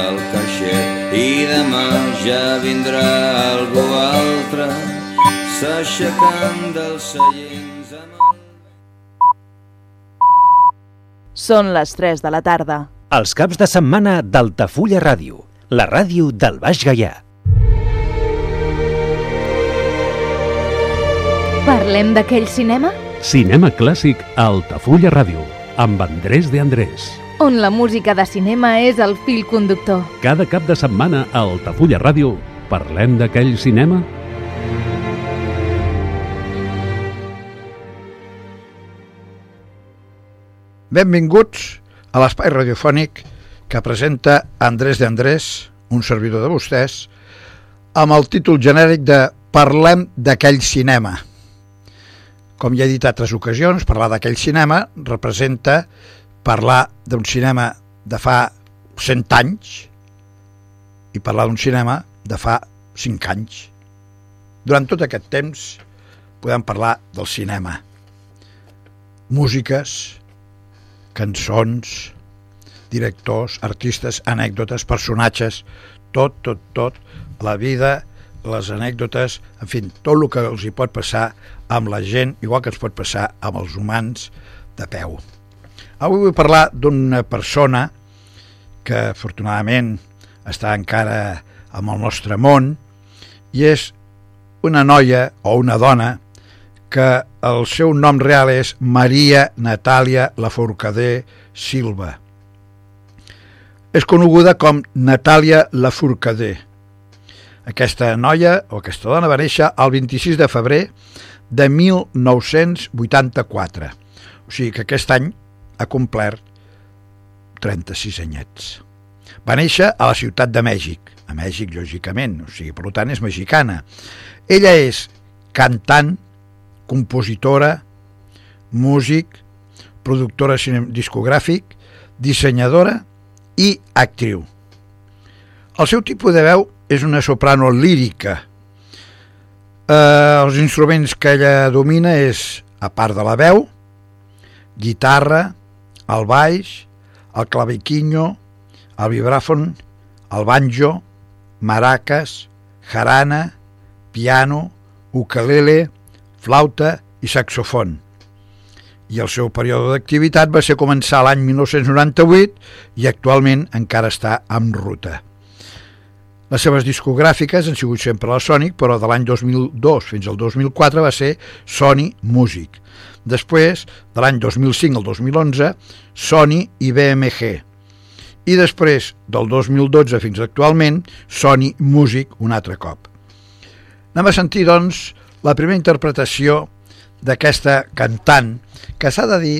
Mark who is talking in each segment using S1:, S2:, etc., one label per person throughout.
S1: del caixer i demà ja vindrà algú altre s'aixecant dels seients amb
S2: Són les 3 de la tarda.
S3: Els caps de setmana d'Altafulla Ràdio, la ràdio del Baix Gaià.
S4: Parlem d'aquell cinema?
S5: Cinema clàssic a Altafulla Ràdio, amb Andrés de Andrés.
S4: On la música de cinema és el fil conductor.
S5: Cada cap de setmana a Altafulla Ràdio parlem d'aquell cinema?
S6: Benvinguts a l'espai radiofònic que presenta Andrés de Andrés, un servidor de vostès, amb el títol genèric de Parlem d'aquell cinema. Com ja he dit a altres ocasions, parlar d'aquell cinema representa parlar d'un cinema de fa 100 anys i parlar d'un cinema de fa 5 anys. Durant tot aquest temps podem parlar del cinema. Músiques, cançons, directors, artistes, anècdotes, personatges, tot, tot, tot, la vida, les anècdotes, en fi, tot el que els hi pot passar amb la gent, igual que ens pot passar amb els humans de peu. Avui vull parlar d'una persona que afortunadament està encara amb el nostre món i és una noia o una dona que el seu nom real és Maria Natàlia Laforcadé Silva. És coneguda com Natàlia Laforcadé. Aquesta noia o aquesta dona va néixer el 26 de febrer de 1984. O sigui que aquest any ha complert 36 anyets. Va néixer a la ciutat de Mèxic, a Mèxic, lògicament, o sigui, per tant és mexicana. Ella és cantant, compositora, músic, productora discogràfic, dissenyadora i actriu. El seu tipus de veu és una soprano lírica. Eh, els instruments que ella domina és, a part de la veu, guitarra, el baix, el claviquinho, el vibràfon, el banjo, maraques, jarana, piano, ukelele, flauta i saxofon. I el seu període d'activitat va ser començar l'any 1998 i actualment encara està en ruta. Les seves discogràfiques han sigut sempre la Sonic, però de l'any 2002 fins al 2004 va ser Sony Music. Després, de l'any 2005 al 2011, Sony i BMG. I després, del 2012 fins actualment, Sony Music un altre cop. Anem a sentir, doncs, la primera interpretació d'aquesta cantant, que s'ha de dir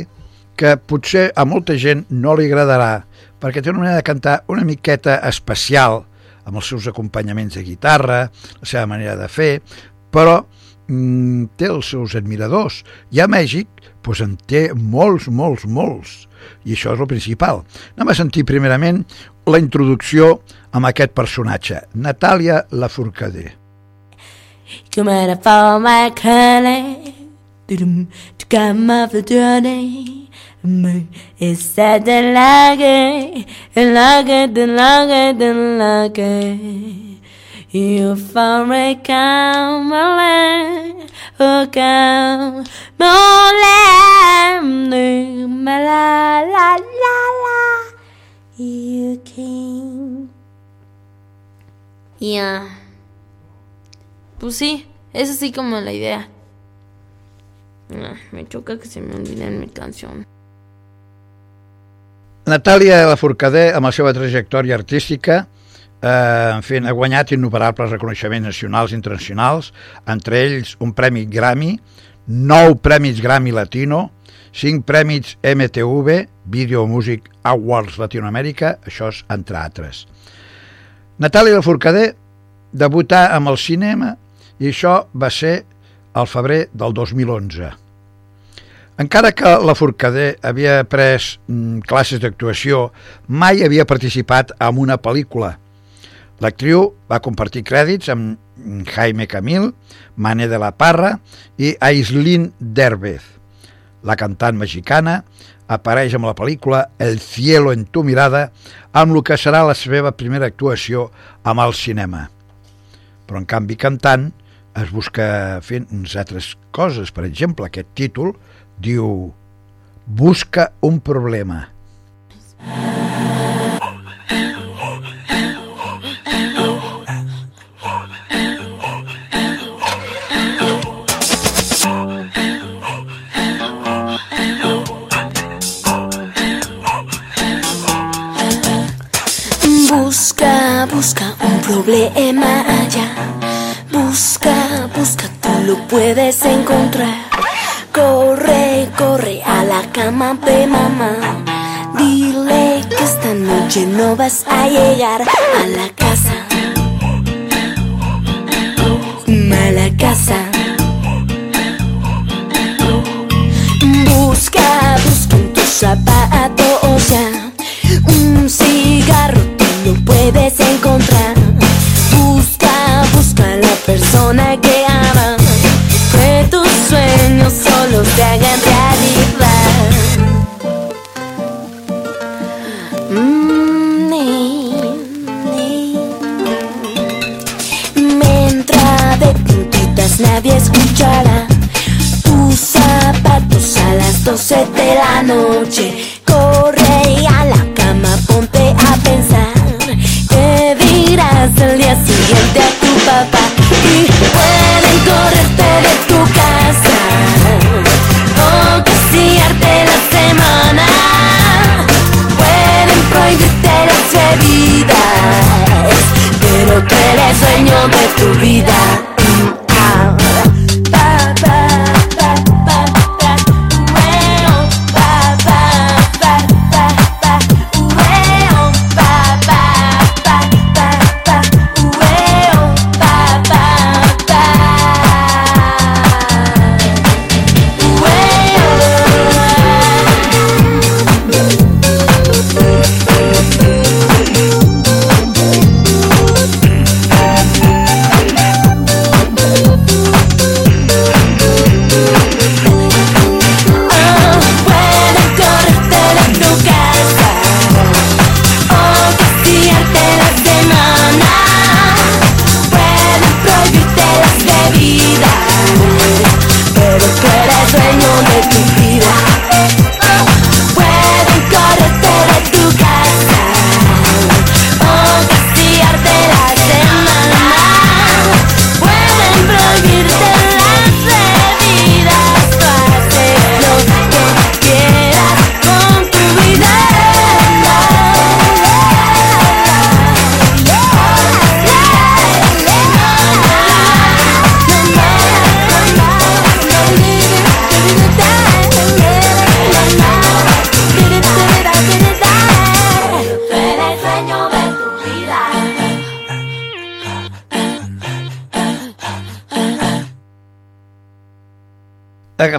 S6: que potser a molta gent no li agradarà, perquè té una manera de cantar una miqueta especial, amb els seus acompanyaments de guitarra, la seva manera de fer, però mm, té els seus admiradors. I a Mèxic doncs, en té molts, molts, molts. I això és el principal. Anem a sentir primerament la introducció amb aquest personatge, Natàlia Lafourcade.
S7: Come out of all my color To come off the journey me excede el lague, el lague, del lague, del lague. You fare camale, o camole, ma la la la la, you came.
S8: Yeah. Pues sí, es así como la idea. Ah, me choca que se me olviden mi canción.
S6: Natàlia Lafourcadé, amb la seva trajectòria artística, eh, en fi, ha guanyat innumerables reconeixements nacionals i internacionals, entre ells un premi Grammy, nou premis Grammy Latino, cinc premis MTV, Video Music Awards Latinoamèrica, això és entre altres. Natàlia Lafourcadé debutà amb el cinema i això va ser al febrer del 2011. Encara que la Forcadé havia pres mm, classes d'actuació, mai havia participat en una pel·lícula. L'actriu va compartir crèdits amb Jaime Camil, Mané de la Parra i Aislinn Derbez. La cantant mexicana apareix amb la pel·lícula El cielo en tu mirada, amb el que serà la seva primera actuació amb el cinema. Però, en canvi, cantant, es busca fent uns altres coses. Per exemple, aquest títol diu Busca un problema.
S7: Busca, busca un problema allá. Busca, busca, tú lo puedes encontrar. Corre, corre a la cama de mamá. Dile que esta noche no vas a llegar a la casa. A la casa. Busca, busca en tus zapatos hagan realidad. Mm, de puntitas nadie escuchará tus zapatos a las 12 de la noche. Corre a la cama, ponte a pensar. ¿Qué dirás el día siguiente a tu papá? Y pueden correrte de tu casa pero tú eres dueño de tu vida.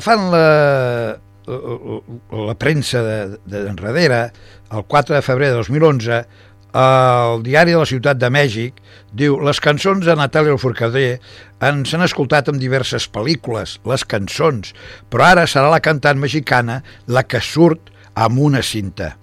S6: Agafant la, la, la premsa de, de enrere, el 4 de febrer de 2011, el diari de la Ciutat de Mèxic diu les cançons de Natàlia Forcadell ens han escoltat en diverses pel·lícules, les cançons, però ara serà la cantant mexicana la que surt amb una cinta.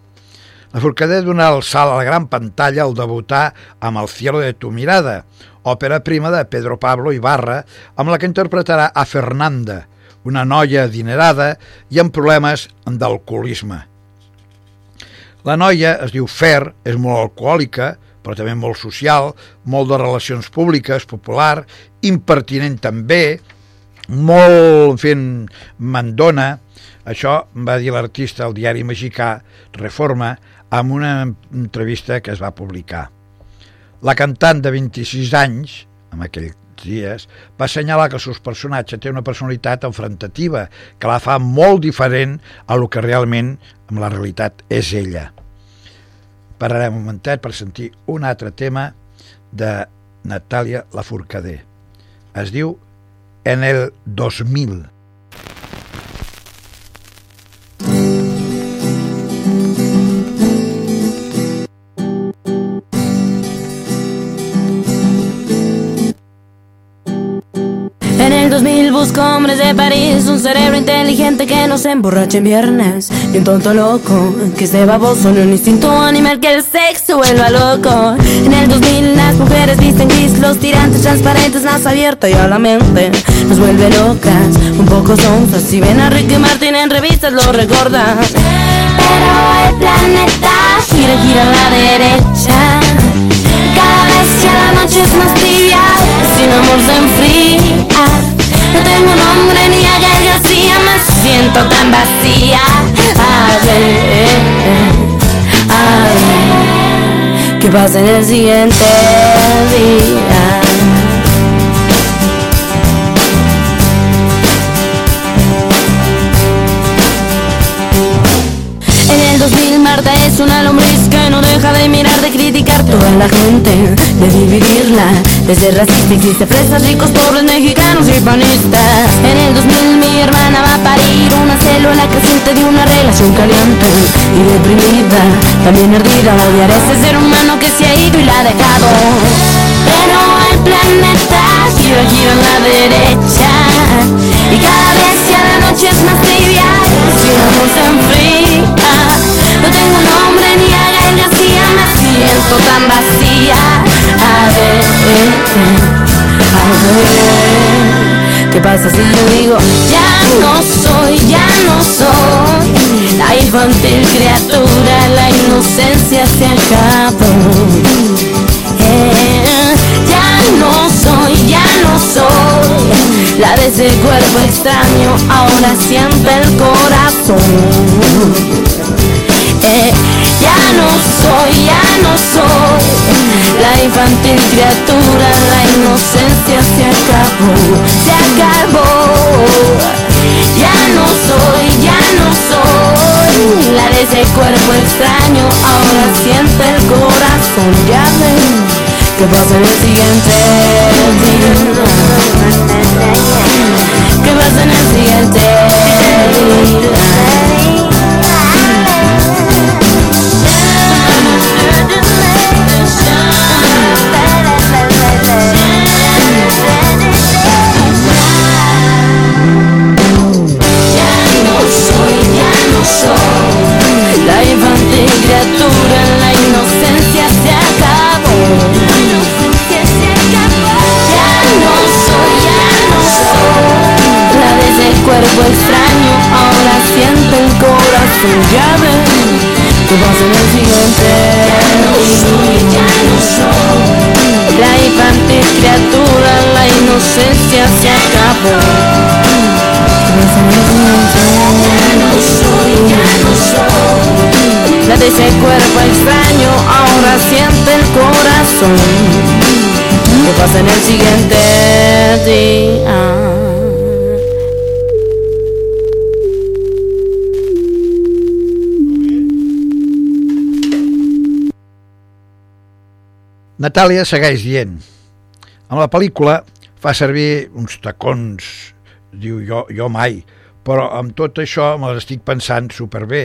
S6: La Forcadell donarà el salt a la gran pantalla al debutar amb El cielo de tu mirada, òpera prima de Pedro Pablo Ibarra, amb la que interpretarà a Fernanda, una noia adinerada i amb problemes d'alcoholisme. La noia es diu Fer, és molt alcohòlica, però també molt social, molt de relacions públiques, popular, impertinent també, molt fent mandona. Això va dir l'artista al diari mexicà Reforma amb una entrevista que es va publicar. La cantant de 26 anys, en aquells dies, va assenyalar que el seu personatge té una personalitat enfrontativa que la fa molt diferent a lo que realment, amb la realitat, és ella. Pararem un momentet per sentir un altre tema de Natàlia Lafourcadé. Es diu En el 2000.
S7: 2000 busco hombres de París, un cerebro inteligente que no se emborrache en viernes. Y un tonto loco que se baboso en un instinto animal que el sexo vuelva loco. En el 2000 las mujeres visten gris, los tirantes transparentes, más abierta y a la mente. Nos vuelve locas, un poco sonzas. Si ven a Ricky Martin en revistas lo recordan. Pero el planeta gira, gira a la derecha. Cada vez que la noche es más tibia, sin amor se enfría. No tengo nombre ni a García, me siento tan vacía. A ver, a ver, ¿qué pasa en el siguiente día? 2000 Marta es una lombriz que no deja de mirar, de criticar toda la gente, de dividirla. Desde racista existe fresas, ricos, pobres, mexicanos y panistas. En el 2000 mi hermana va a parir una célula creciente de una relación caliente y deprimida, también ardida. Odiar ese ser humano que se ha ido y la ha dejado. Pero el planeta gira, gira a la derecha y cada vez que la noche es más tibia, si amor se. No tengo nombre ni a García, me siento tan vacía. A ver, a ver, ¿qué pasa si yo digo ya no soy, ya no soy la infantil criatura, la inocencia se acabó. Eh, ya no soy, ya no soy la de ese cuerpo extraño, ahora siente el corazón. Ya no soy, ya no soy la infantil criatura, la inocencia se acabó, se acabó. Ya no soy, ya no soy la de ese cuerpo extraño, ahora siente el corazón, ya ven que pasa en el siguiente día. ¿Qué pasa en el siguiente Ya cuerpo extraño, ahora siente el corazón, ven que pasa en el siguiente. Ya no soy, ya no soy la infantil criatura, la inocencia se acabó. Ya no soy, ya no soy La de ese cuerpo extraño ahora siente el corazón ¿Qué pasa en el siguiente día?
S6: Natàlia segueix dient en la pel·lícula fa servir uns tacons diu jo, jo mai però amb tot això me l'estic pensant superbé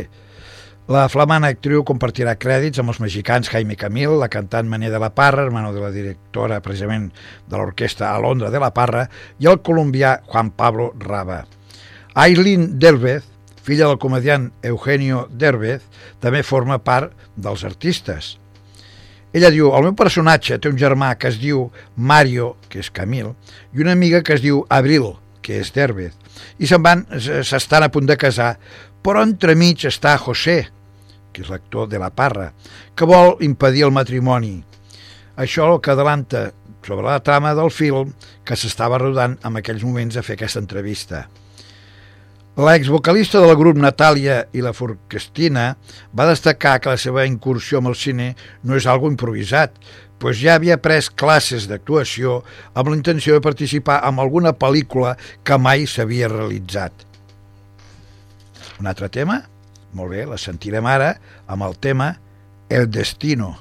S6: la flamana actriu compartirà crèdits amb els mexicans Jaime Camil, la cantant Mané de la Parra, hermano de la directora precisament de l'orquestra Alondra de la Parra, i el colombià Juan Pablo Raba. Aileen Derbez, filla del comediant Eugenio Derbez, també forma part dels artistes. Ella diu, el meu personatge té un germà que es diu Mario, que és Camil, i una amiga que es diu Abril, que és Derbez, i se'n van, s'estan a punt de casar, però entremig està José, que és l'actor de la Parra, que vol impedir el matrimoni. Això el que adelanta sobre la trama del film que s'estava rodant en aquells moments a fer aquesta entrevista. L'exvocalista del grup Natàlia i la Forquestina va destacar que la seva incursió amb el cine no és algo improvisat, pues ja havia pres classes d'actuació amb la intenció de participar en alguna pel·lícula que mai s'havia realitzat. Un altre tema? Molt bé, la sentirem ara amb el tema El Destino.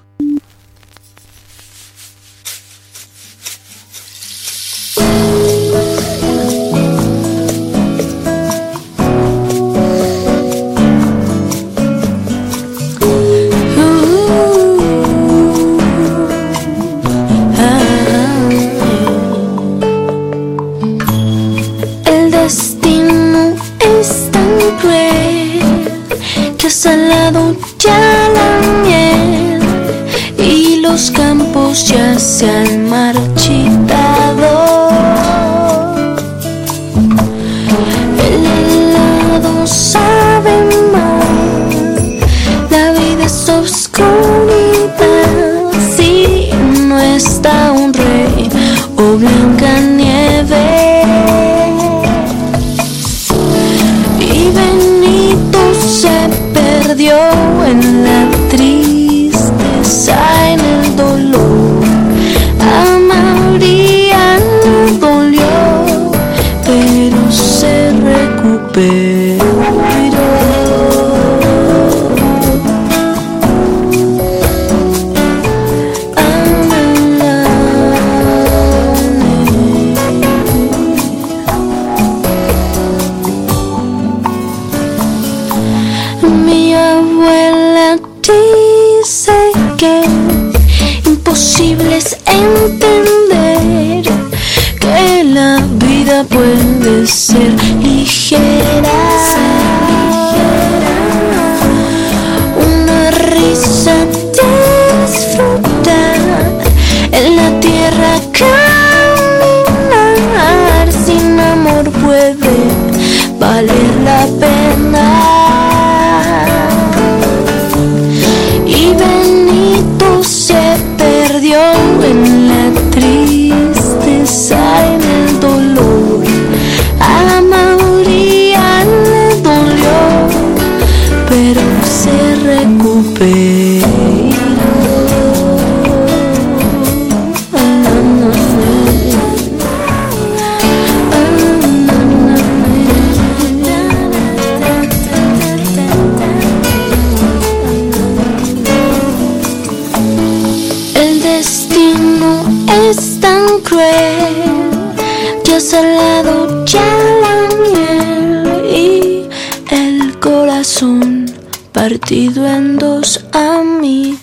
S7: Partido en dos a mí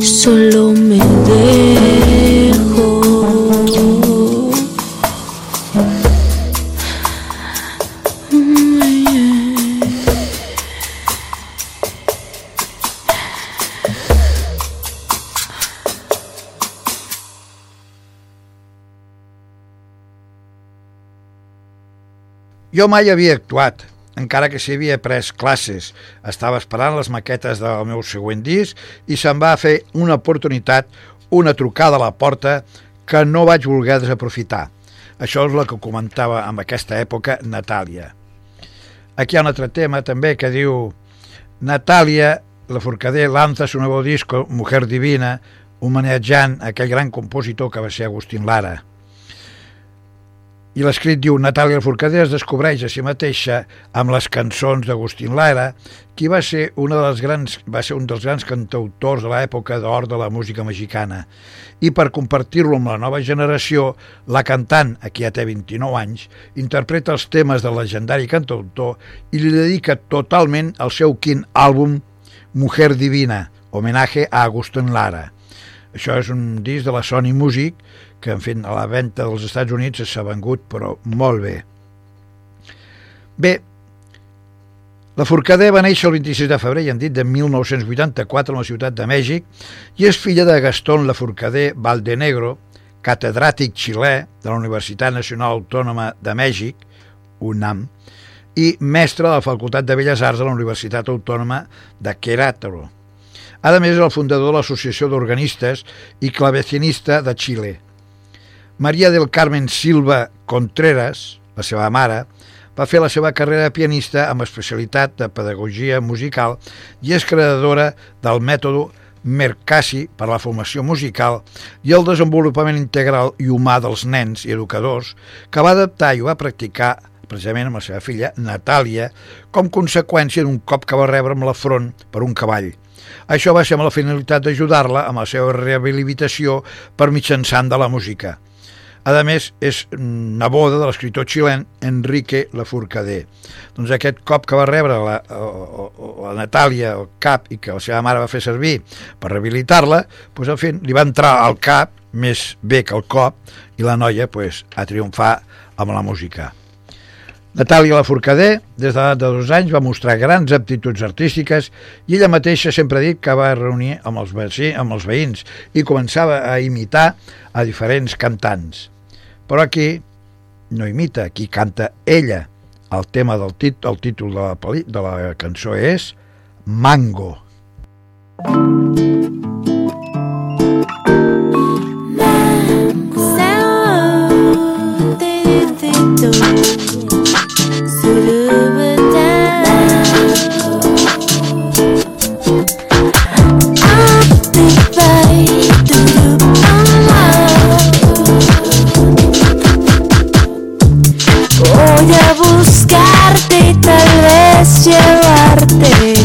S7: solo me dejo.
S6: Jo mai havia actuat, encara que s'hi havia pres classes. Estava esperant les maquetes del meu següent disc i se'm va fer una oportunitat, una trucada a la porta que no vaig voler desaprofitar. Això és el que comentava en aquesta època Natàlia. Aquí hi ha un altre tema també que diu Natàlia, la Forcader, lanza su nuevo disco Mujer Divina, homenatjant aquell gran compositor que va ser Agustín Lara. I l'escrit diu Natàlia Forcader es descobreix a si mateixa amb les cançons d'Agustín Lara, qui va ser, una de les grans, va ser un dels grans cantautors de l'època d'or de la música mexicana. I per compartir-lo amb la nova generació, la cantant, a qui ja té 29 anys, interpreta els temes del legendari cantautor i li dedica totalment el seu quin àlbum Mujer Divina, homenatge a Agustín Lara. Això és un disc de la Sony Music que, en fet, a la venda dels Estats Units s'ha vengut, però molt bé. Bé, la Forcader va néixer el 26 de febrer, ja han dit, de 1984 a la ciutat de Mèxic i és filla de Gastón La Forcader Valdenegro, catedràtic xilè de la Universitat Nacional Autònoma de Mèxic, UNAM, i mestre de la Facultat de Belles Arts de la Universitat Autònoma de Querétaro. A més, és el fundador de l'Associació d'Organistes i Clavecinista de Xile. Maria del Carmen Silva Contreras, la seva mare, va fer la seva carrera de pianista amb especialitat de pedagogia musical i és creadora del mètode Mercassi per a la formació musical i el desenvolupament integral i humà dels nens i educadors que va adaptar i va practicar precisament amb la seva filla Natàlia com conseqüència d'un cop que va rebre amb la front per un cavall. Això va ser amb la finalitat d'ajudar-la amb la seva rehabilitació per mitjançant de la música. A més, és neboda de l'escriptor xilè Enrique Lafourcadé. Doncs aquest cop que va rebre la, la, la Natàlia al cap i que la seva mare va fer servir per rehabilitar-la, doncs, en fi, li va entrar al cap més bé que el cop i la noia pues, a triomfar amb la música. Natàlia Laforcader, des de l'edat de dos anys, va mostrar grans aptituds artístiques i ella mateixa sempre ha dit que va reunir amb els, amb els veïns i començava a imitar a diferents cantants. Però aquí no imita, aquí canta ella. El tema del tit, el títol de la, peli, de la cançó és Mango.
S7: Voy tal vez llevarte,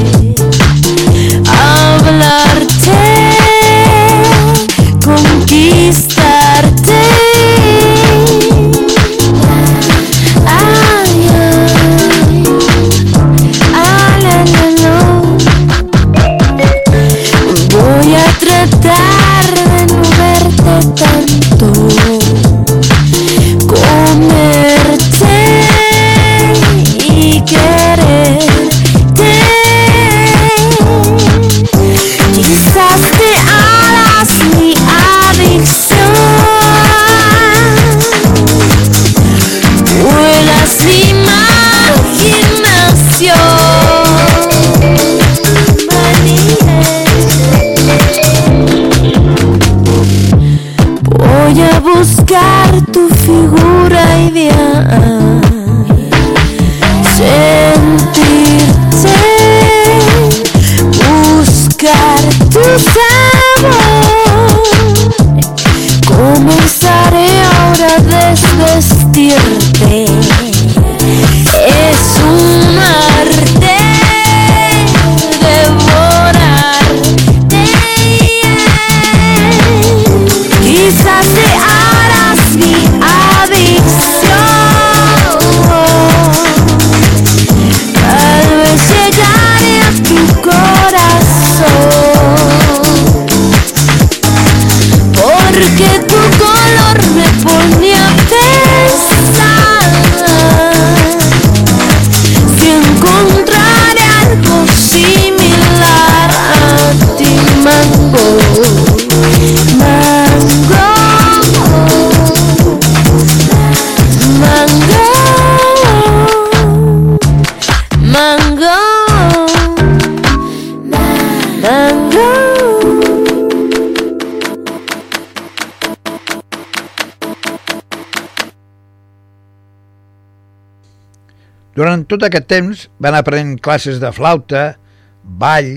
S6: Durant tot aquest temps van aprenent classes de flauta, ball,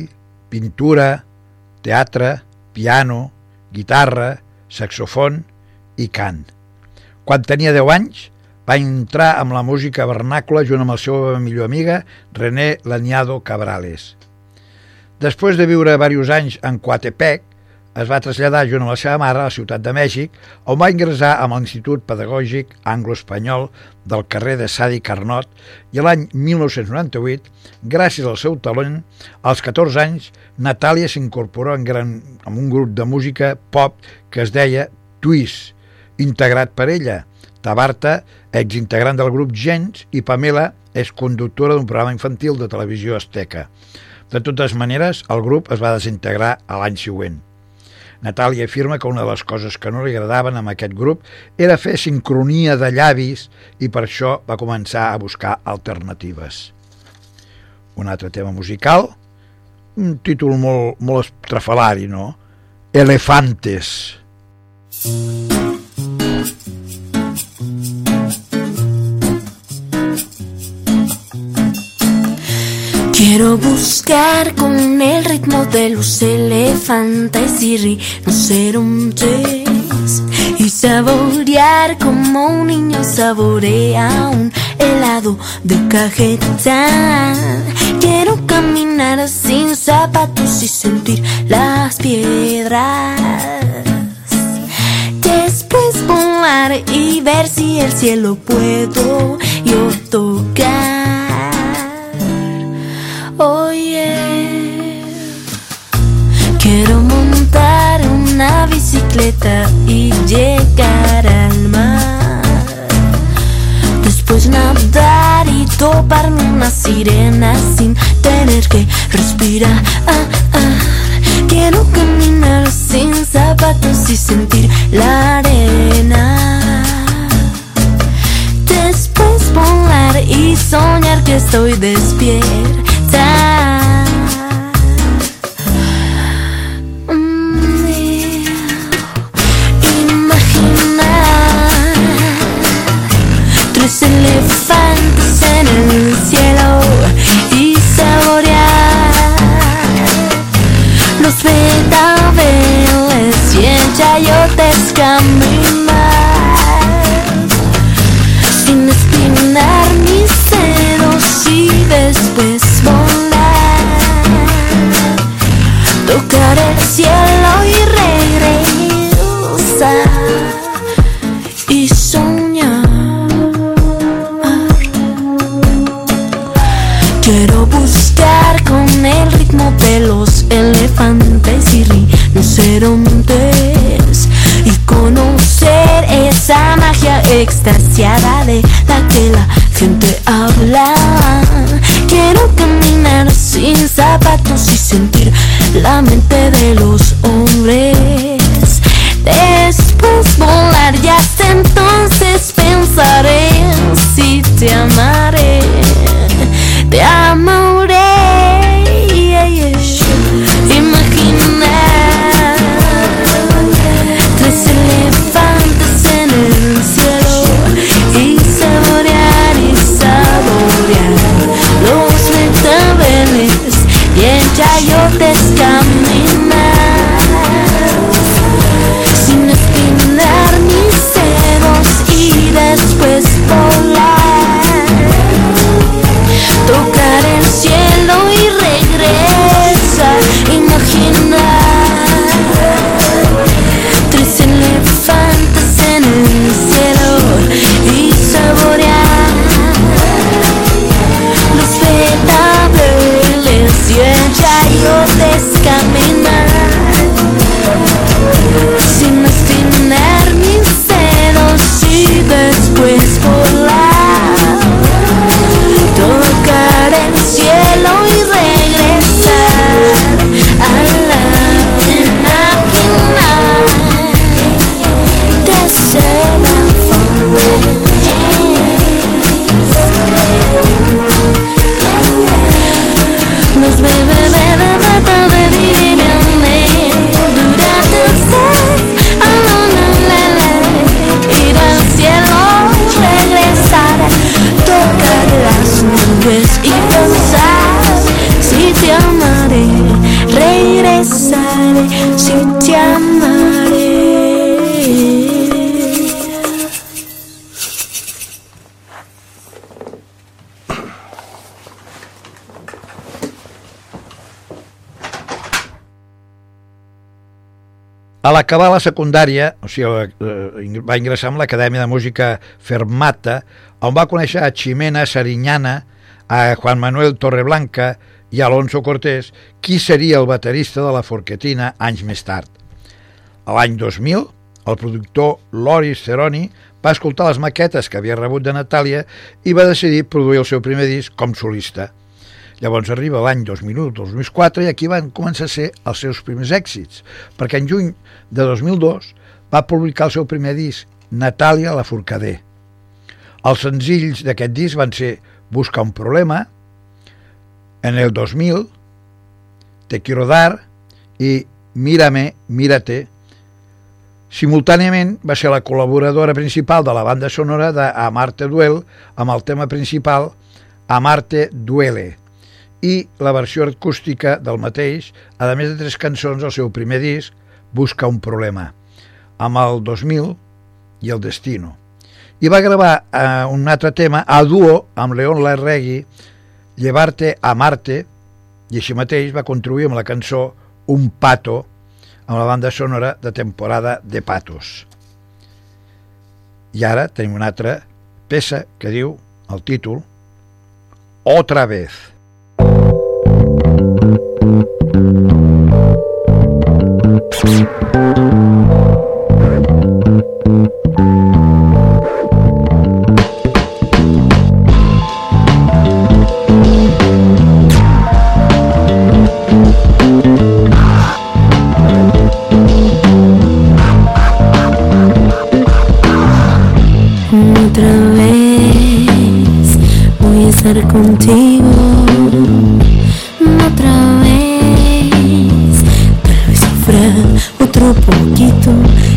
S6: pintura, teatre, piano, guitarra, saxofon i cant. Quan tenia 10 anys, va entrar amb la música vernàcula junt amb la seva millor amiga René Laniado Cabrales. Després de viure diversos anys en Coatepec, es va traslladar junt amb la seva mare a la ciutat de Mèxic, on va ingressar amb l'Institut Pedagògic Anglo-Espanyol del carrer de Sadi Carnot i l'any 1998, gràcies al seu talent, als 14 anys, Natàlia s'incorporà en, gran, en un grup de música pop que es deia Twist, integrat per ella. Tabarta, exintegrant del grup Gens, i Pamela és conductora d'un programa infantil de televisió azteca. De totes maneres, el grup es va desintegrar a l'any següent. Natàlia afirma que una de les coses que no li agradaven amb aquest grup era fer sincronia de llavis i per això va començar a buscar alternatives. Un altre tema musical, un títol molt, molt estrafalari, no? Elefantes.
S7: Quiero buscar con el ritmo de los elefantes y rinocerontes y saborear como un niño saborea un helado de cajeta. Quiero caminar sin zapatos y sentir las piedras. Después volar y ver si el cielo puedo yo tocar. Quiero montar una bicicleta y llegar al mar. Después nadar y toparme una sirena sin tener que respirar. Quiero caminar sin zapatos y sentir la arena. Después volar y soñar que estoy despierta. Elefantes en el cielo y saborear los vetabeles y en chayotes caminar sin espinar mis dedos y después volar. Tocar el cielo esa magia extasiada de la que la gente habla. Quiero caminar sin zapatos y sentir la mente de los hombres.
S6: A l'acabar la secundària, o sigui, eh, va ingressar en l'Acadèmia de Música Fermata, on va conèixer a Ximena Sariñana, a Juan Manuel Torreblanca i a Alonso Cortés, qui seria el baterista de la Forquetina anys més tard. L'any 2000, el productor Loris Ceroni va escoltar les maquetes que havia rebut de Natàlia i va decidir produir el seu primer disc com solista. Llavors arriba l'any 2001-2004 i aquí van començar a ser els seus primers èxits, perquè en juny de 2002 va publicar el seu primer disc, Natàlia la Forcader. Els senzills d'aquest disc van ser Busca un problema, en el 2000, Te quiero dar i Mírame, mírate. Simultàniament va ser la col·laboradora principal de la banda sonora de Amarte Duel amb el tema principal Amarte Duele i la versió acústica del mateix, a més de tres cançons del seu primer disc, Busca un problema, amb el 2000 i el Destino. I va gravar eh, un altre tema a duo amb León Larregui, Llevarte a Marte, i així mateix va contribuir amb la cançó Un pato, amb la banda sonora de temporada de Patos. I ara tenim una altra peça que diu el títol Otra vez.
S7: you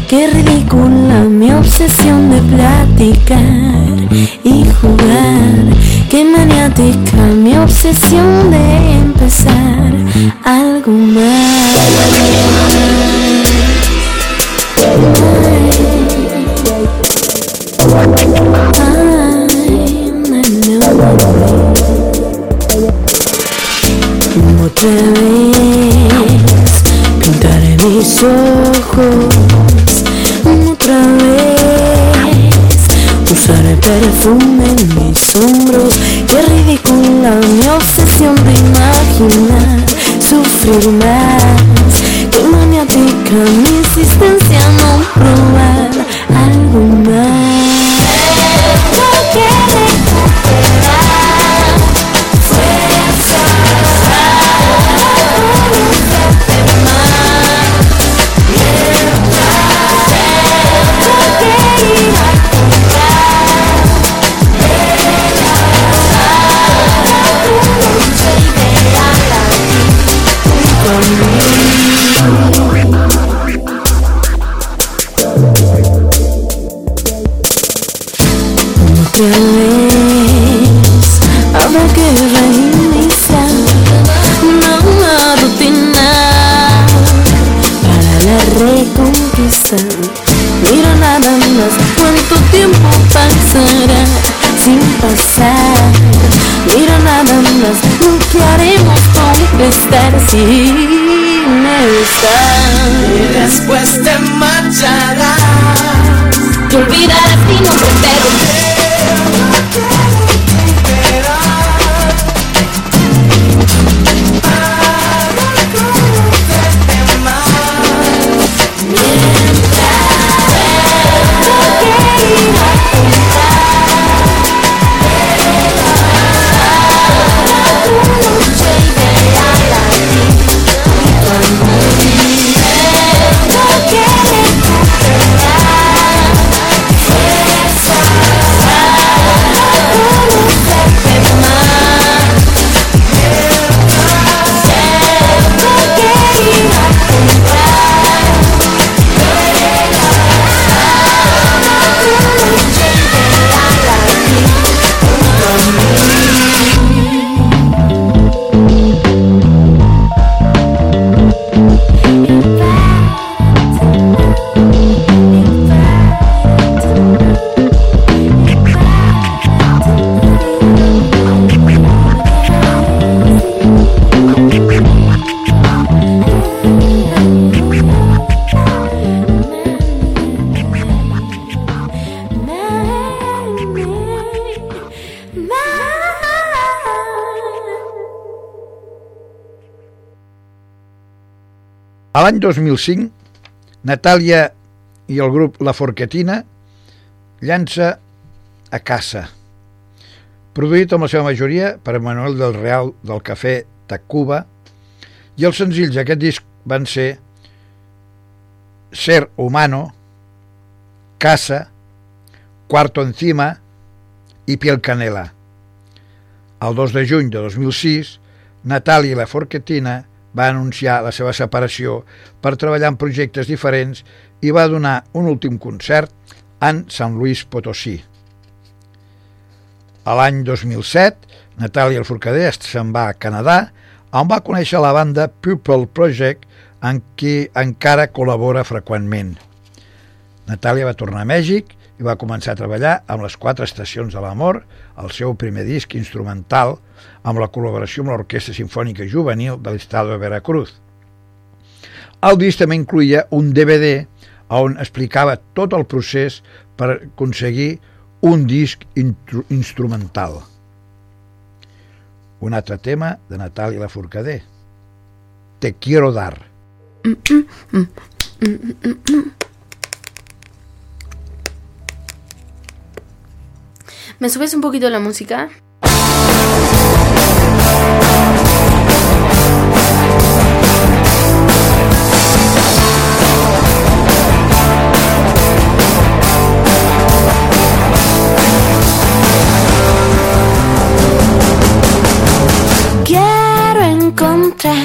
S7: Qué ridícula mi obsesión de platicar y jugar. Qué maniática mi obsesión de empezar algo.
S6: L'any 2005, Natàlia i el grup La Forquetina llança a casa, produït amb la seva majoria per Manuel del Real del Cafè Tacuba, i els senzills d'aquest disc van ser Ser Humano, Casa, Cuarto Encima i Piel Canela. El 2 de juny de 2006, Natàlia la Forquetina va anunciar la seva separació per treballar en projectes diferents i va donar un últim concert en Sant Luis Potosí. A l'any 2007, Natàlia Forcader se'n va a Canadà, on va conèixer la banda People Project, en qui encara col·labora freqüentment. Natàlia va tornar a Mèxic i va començar a treballar amb les quatre estacions de l'amor, el seu primer disc instrumental, amb la col·laboració amb l'Orquestra Sinfònica Juvenil de l'Estado de Veracruz. El disc també incluïa un DVD on explicava tot el procés per aconseguir un disc instrumental. Un altre tema de Natàlia Laforcader. Te quiero dar.
S8: ¿Me subes un poquito la música?
S7: Quiero encontrar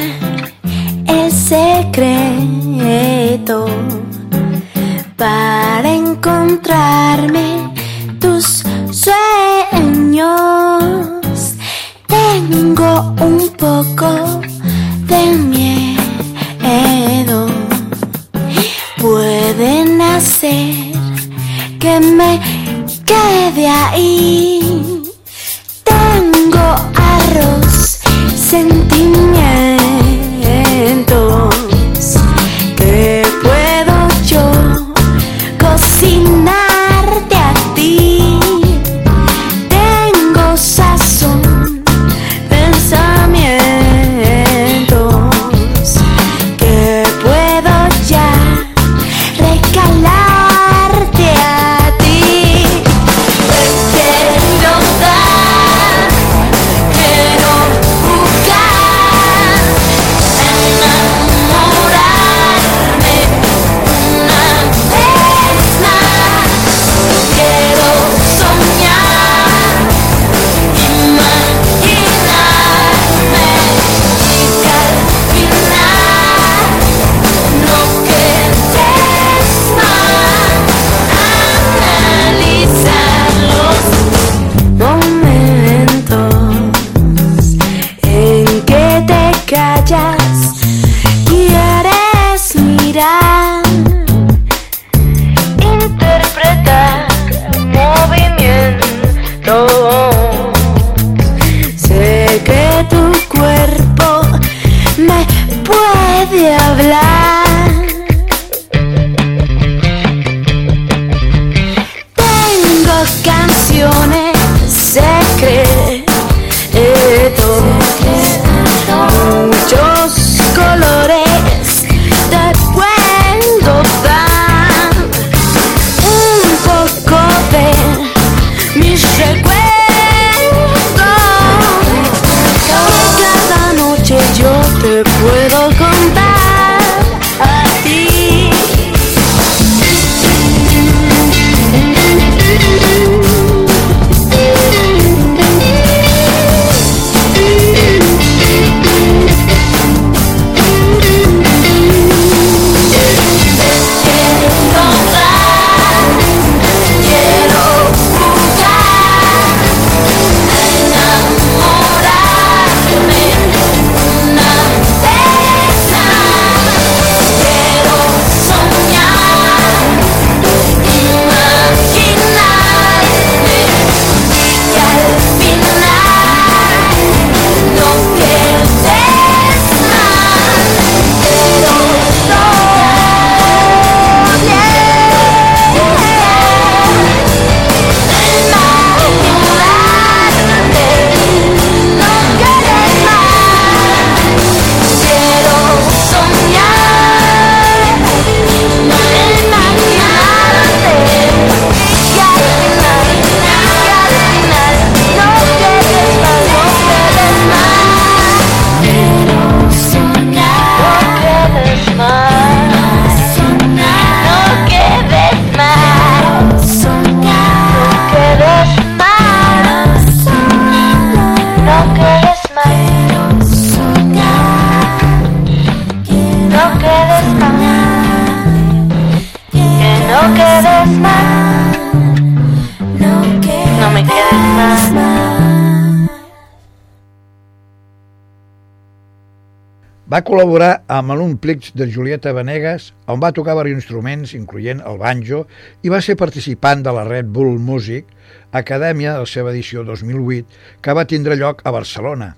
S6: Va col·laborar amb l'Unplix de Julieta Venegas, on va tocar diversos instruments, incloent el banjo, i va ser participant de la Red Bull Music Acadèmia de la seva edició 2008, que va tindre lloc a Barcelona.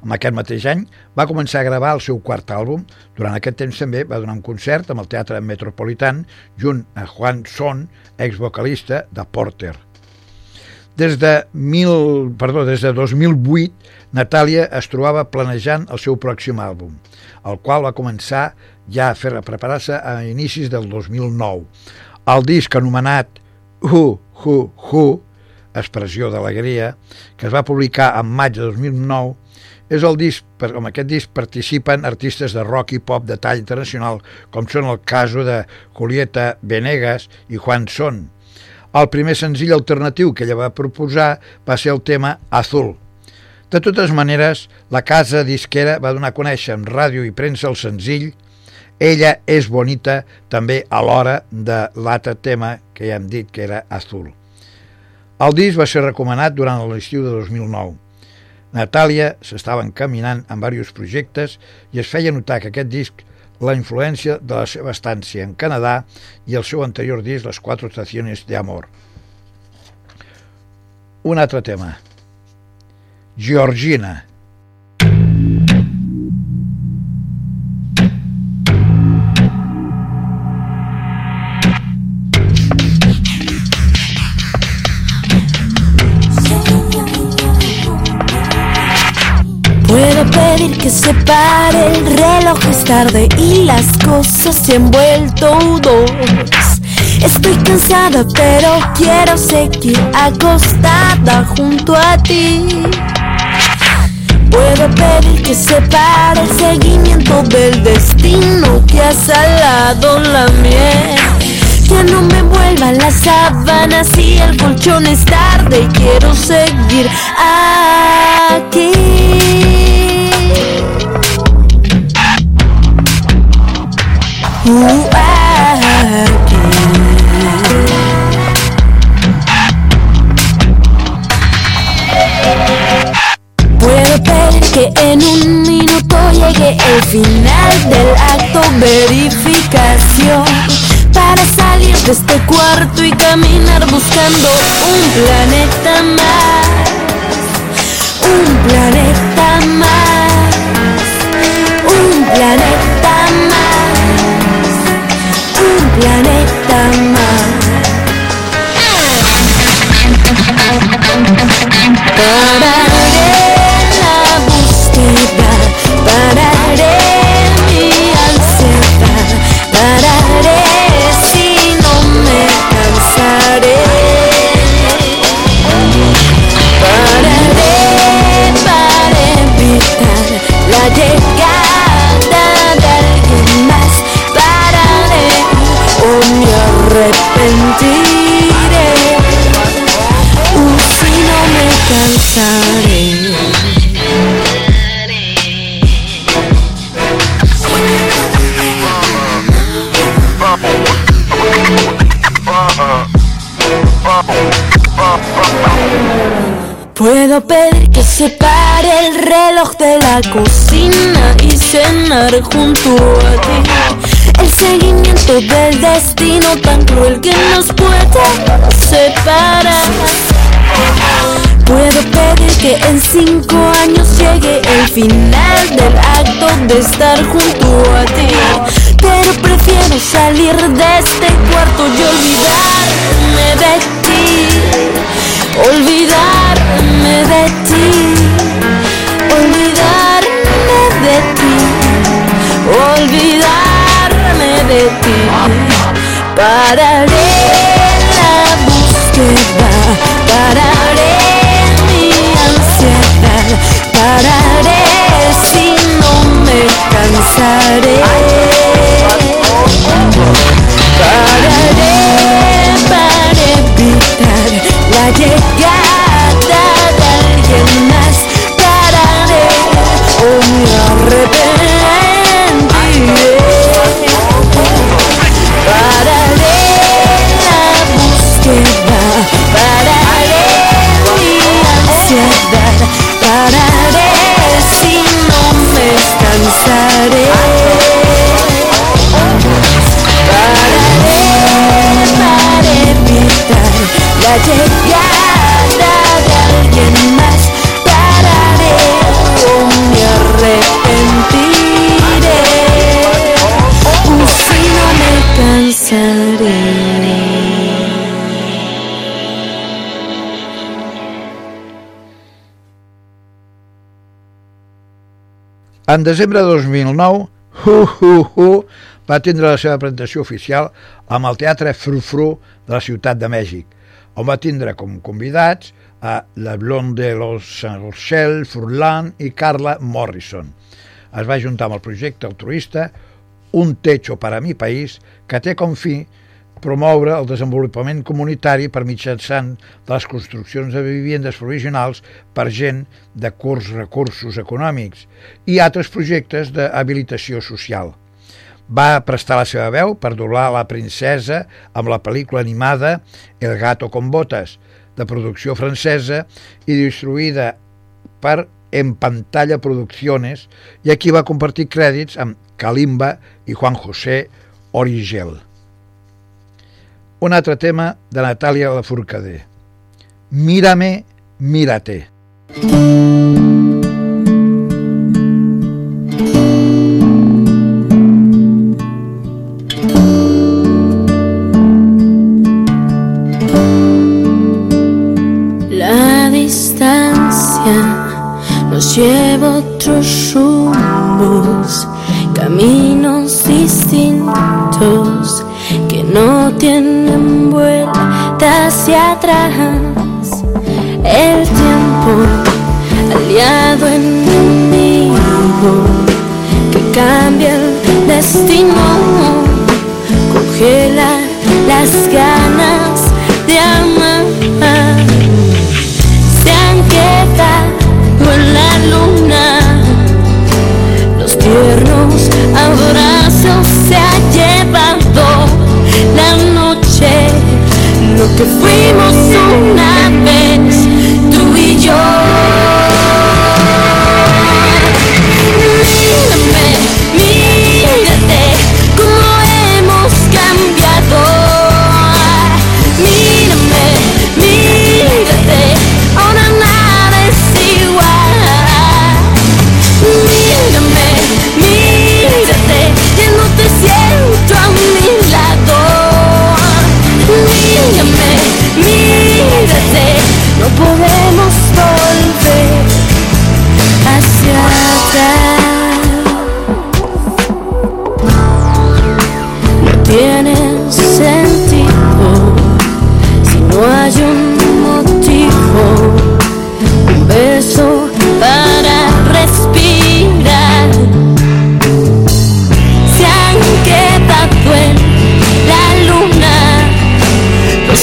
S6: En aquest mateix any va començar a gravar el seu quart àlbum. Durant aquest temps també va donar un concert amb el Teatre Metropolitan junt a Juan Son, exvocalista de Porter. Des de, mil, perdó, des de 2008, Natàlia es trobava planejant el seu pròxim àlbum, el qual va començar ja a fer preparar-se a inicis del 2009. El disc anomenat Hu, Hu, Hu, expressió d'alegria, que es va publicar en maig de 2009, és el disc, per, amb aquest disc participen artistes de rock i pop de tall internacional, com són el cas de Julieta Venegas i Juan Son. El primer senzill alternatiu que ella va proposar va ser el tema Azul. De totes maneres, la casa disquera va donar a conèixer en ràdio i premsa el senzill Ella és bonita també a l'hora de l'altre tema que ja hem dit que era Azul. El disc va ser recomanat durant l'estiu de 2009. Natàlia s'estava encaminant en diversos projectes i es feia notar que aquest disc la influència de la seva estància en Canadà i el seu anterior disc Les Quatre Estaciones de Amor. Un altre tema. Georgina.
S7: Pedir que se pare el reloj es tarde y las cosas se han vuelto dos. Estoy cansada pero quiero seguir acostada junto a ti. Puedo pedir que se pare el seguimiento del destino que ha salado la miel. Que no me envuelvan las sábanas y el colchón es tarde y quiero seguir aquí. Puedo pedir que en un minuto llegue el final del acto verificación para salir de este cuarto y caminar buscando un planeta más, cocina y cenar junto a ti. El seguimiento del destino tan cruel que nos puede separar. Puedo pedir que en cinco años llegue el final del acto de estar junto a ti. Pero prefiero salir de este cuarto y olvidarme de ti. Olvidarme de ti. Olvidarme Olvidarme de ti. Pararé la búsqueda. Pararé mi ansiedad. Pararé si no me cansaré.
S6: En desembre de 2009, Hu Hu Hu va tindre la seva presentació oficial amb el Teatre Frufru de la Ciutat de Mèxic, on va tindre com convidats a La Blonde de los Rochelle, Furlan i Carla Morrison. Es va juntar amb el projecte altruista Un techo para mi país, que té com fi promoure el desenvolupament comunitari per mitjançant les construccions de viviendes provisionals per gent de curts recursos econòmics i altres projectes d'habilitació social. Va prestar la seva veu per doblar la princesa amb la pel·lícula animada El gato con botas, de producció francesa i distribuïda per en Pantalla Producciones i aquí va compartir crèdits amb Kalimba i Juan José Origel. Un altre tema de Natàlia Lafourcadé. Mírame, mírate.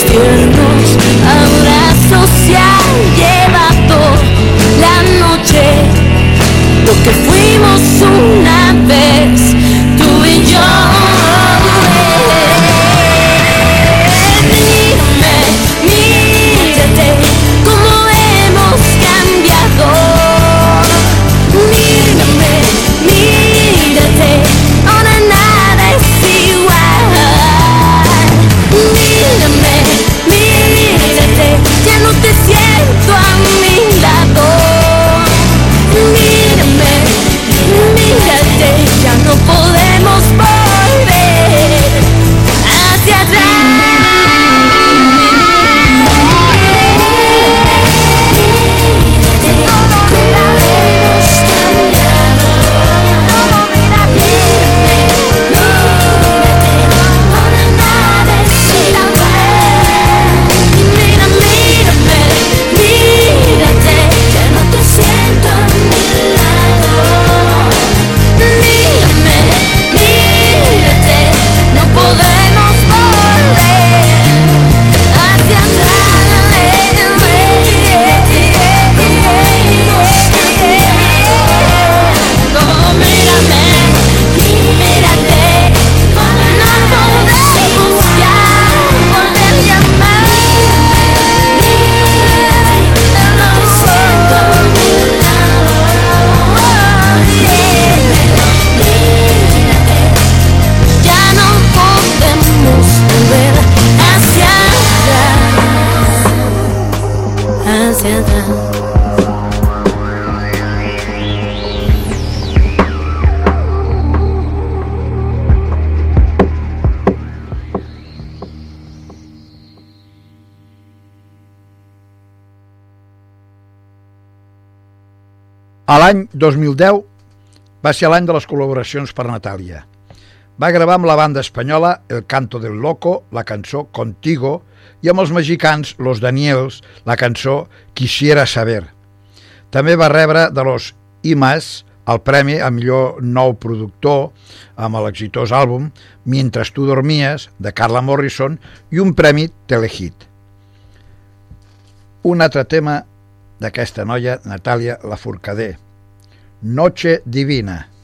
S7: Los tiernos abrazos se han llevado la noche. Lo que fuimos una vez A
S6: l'any 2010 va ser l'any de les col·laboracions per Natàlia. Va gravar amb la banda espanyola El Canto del Loco, la cançó Contigo, i amb els mexicans Los Daniels, la cançó Quisiera Saber. També va rebre de los IMAS el premi a millor nou productor amb l'exitós àlbum Mientras tu dormies, de Carla Morrison, i un premi Telehit. Un altre tema d'aquesta noia, Natàlia Lafourcadé. Noche Divina.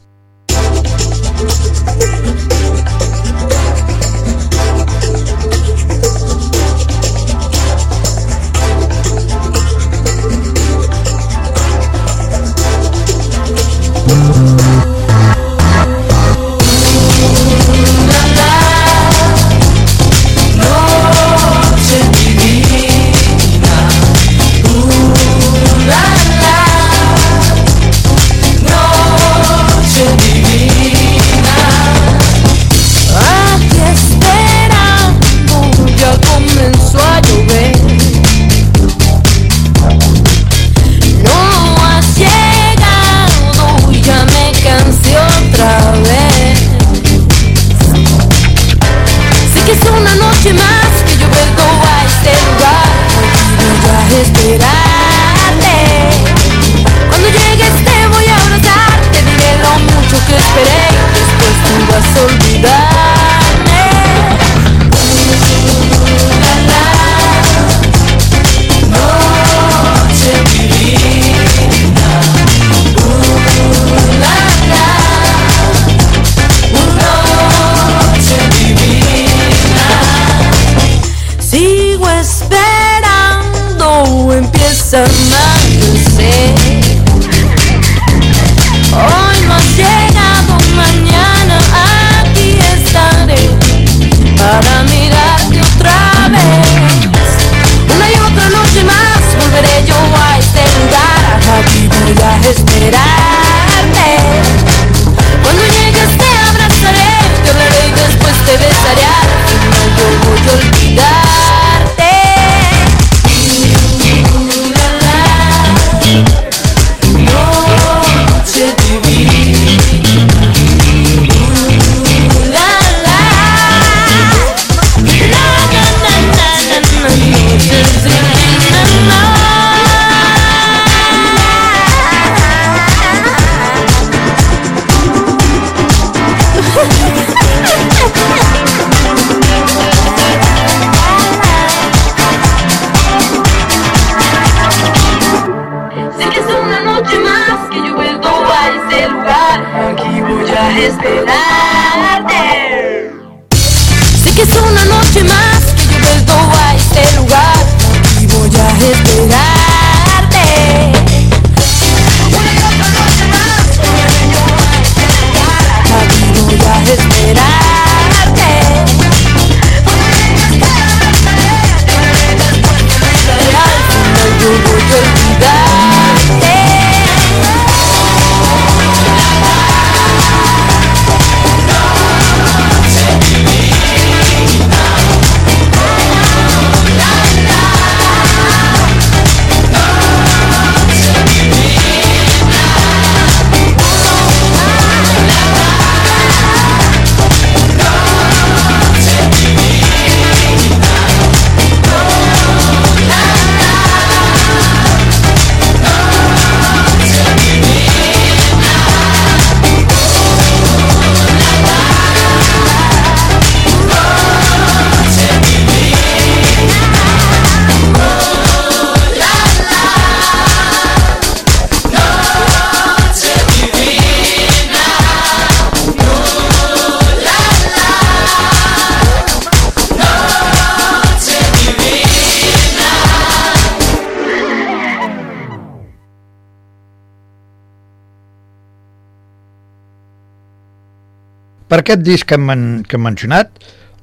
S6: Aquest disc que men- que hem mencionat,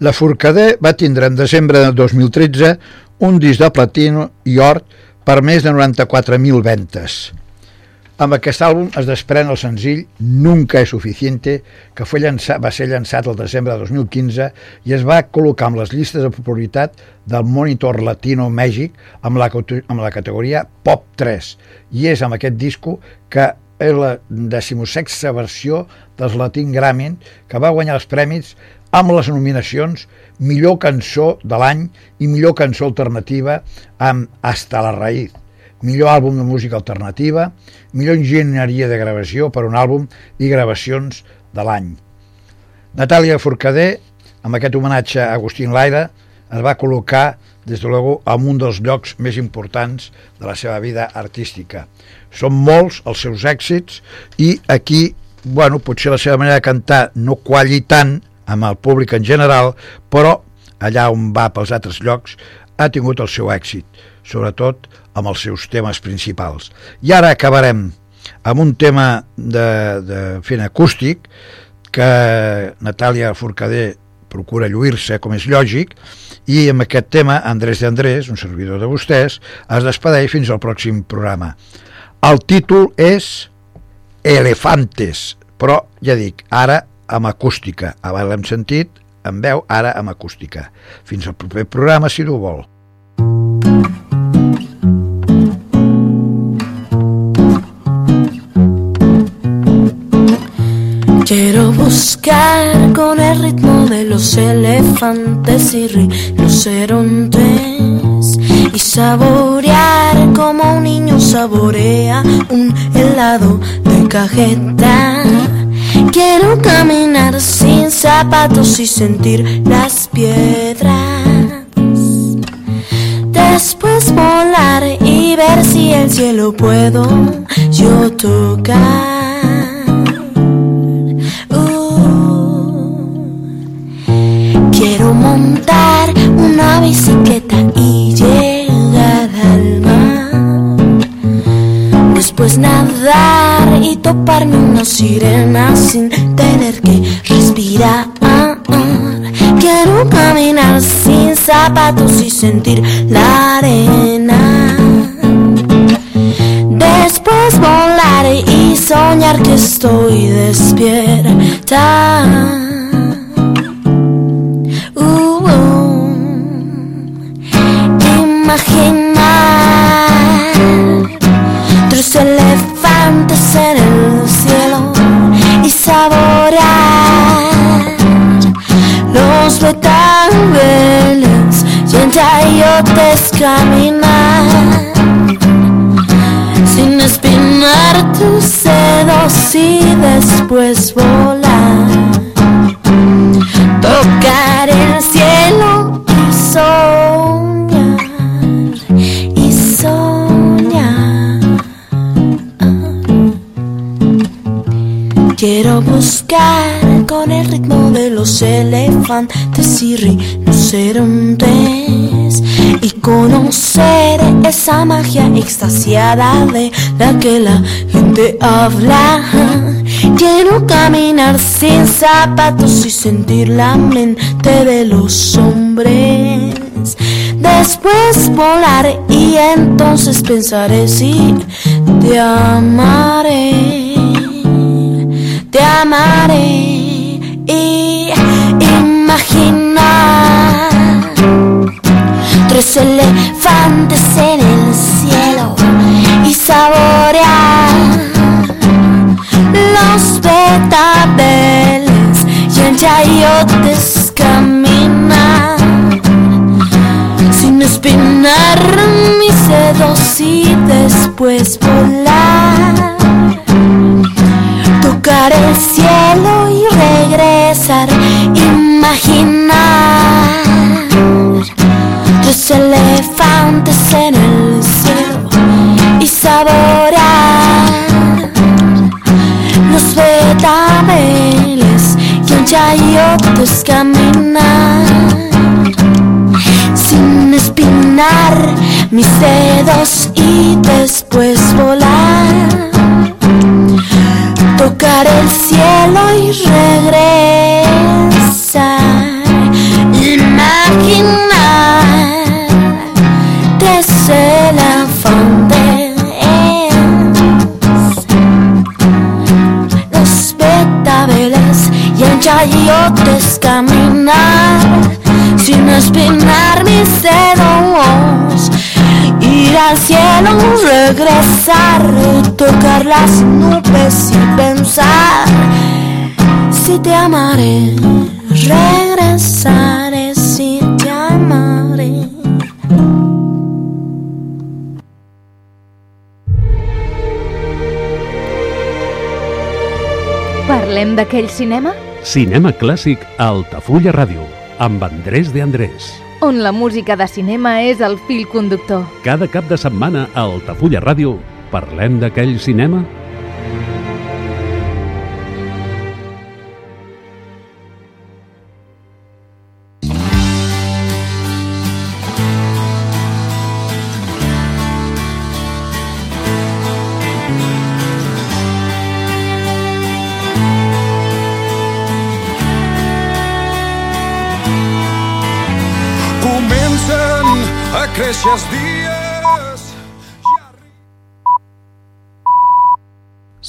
S6: la Forcadell va tindre en desembre de 2013 un disc de platino i or per més de 94.000 ventes. Amb aquest àlbum es desprèn el senzill Nunca es suficiente, que fue llançat, va ser llançat el desembre de 2015 i es va col·locar amb les llistes de popularitat del Monitor Latino Mèxic amb la, amb la categoria Pop 3. I és amb aquest disco que és la decimosexta versió dels Latin Grammy que va guanyar els premis amb les nominacions Millor cançó de l'any i Millor cançó alternativa amb Hasta la raïz millor àlbum de música alternativa, millor enginyeria de gravació per un àlbum i gravacions de l'any. Natàlia Forcadell, amb aquest homenatge a Agustín Laira, es va col·locar, des de luego, en un dels llocs més importants de la seva vida artística. Són molts els seus èxits i aquí, bueno, potser la seva manera de cantar no qualli tant amb el públic en general, però allà on va pels altres llocs ha tingut el seu èxit, sobretot amb els seus temes principals. I ara acabarem amb un tema de, de fent acústic que Natàlia Forcadell procura lluir-se, com és lògic, i amb aquest tema Andrés de Andrés, un servidor de vostès, es despedeix fins al pròxim programa. El títol és Elefantes, però ja dic, ara amb acústica. Abans l'hem sentit en veu, ara amb acústica. Fins al proper programa, si no vol.
S7: Quiero buscar con el ritmo de los elefantes y rinocerontes y saborear como un niño saborea un helado de cajeta. Quiero caminar sin zapatos y sentir las piedras. Después volar y ver si el cielo puedo yo tocar. la bicicleta y llegar al mar. Después nadar y toparme una sirena sin tener que respirar. Quiero caminar sin zapatos y sentir la arena. Después volar y soñar que estoy despierta. Imaginar tres elefantes en el cielo y saborear los betabels y en chayotes caminar sin espinar tus dedos y después volar. Con el ritmo de los elefantes y rinocerontes y conocer esa magia extasiada de la que la gente habla. Quiero caminar sin zapatos y sentir la mente de los hombres. Después volar y entonces pensaré si te amaré, te amaré y imaginar tres elefantes en el cielo y saborear los betabeles y en chayotes caminar sin espinar mis dedos y después tocar el cielo y regresar imaginar tres elefantes en el cielo y saborear los betabeles y en chayotes caminar. Sin espinar mis dedos y después el cielo y regresar regresar tocar las nubes y pensar si te amaré. Regresaré si te amaré.
S4: Parlem d'aquell cinema?
S5: Cinema clàssic a Altafulla Ràdio, amb Andrés de Andrés.
S4: On la música de cinema és el fil conductor.
S5: Cada cap de setmana a Altafulla Ràdio parlem d'aquell cinema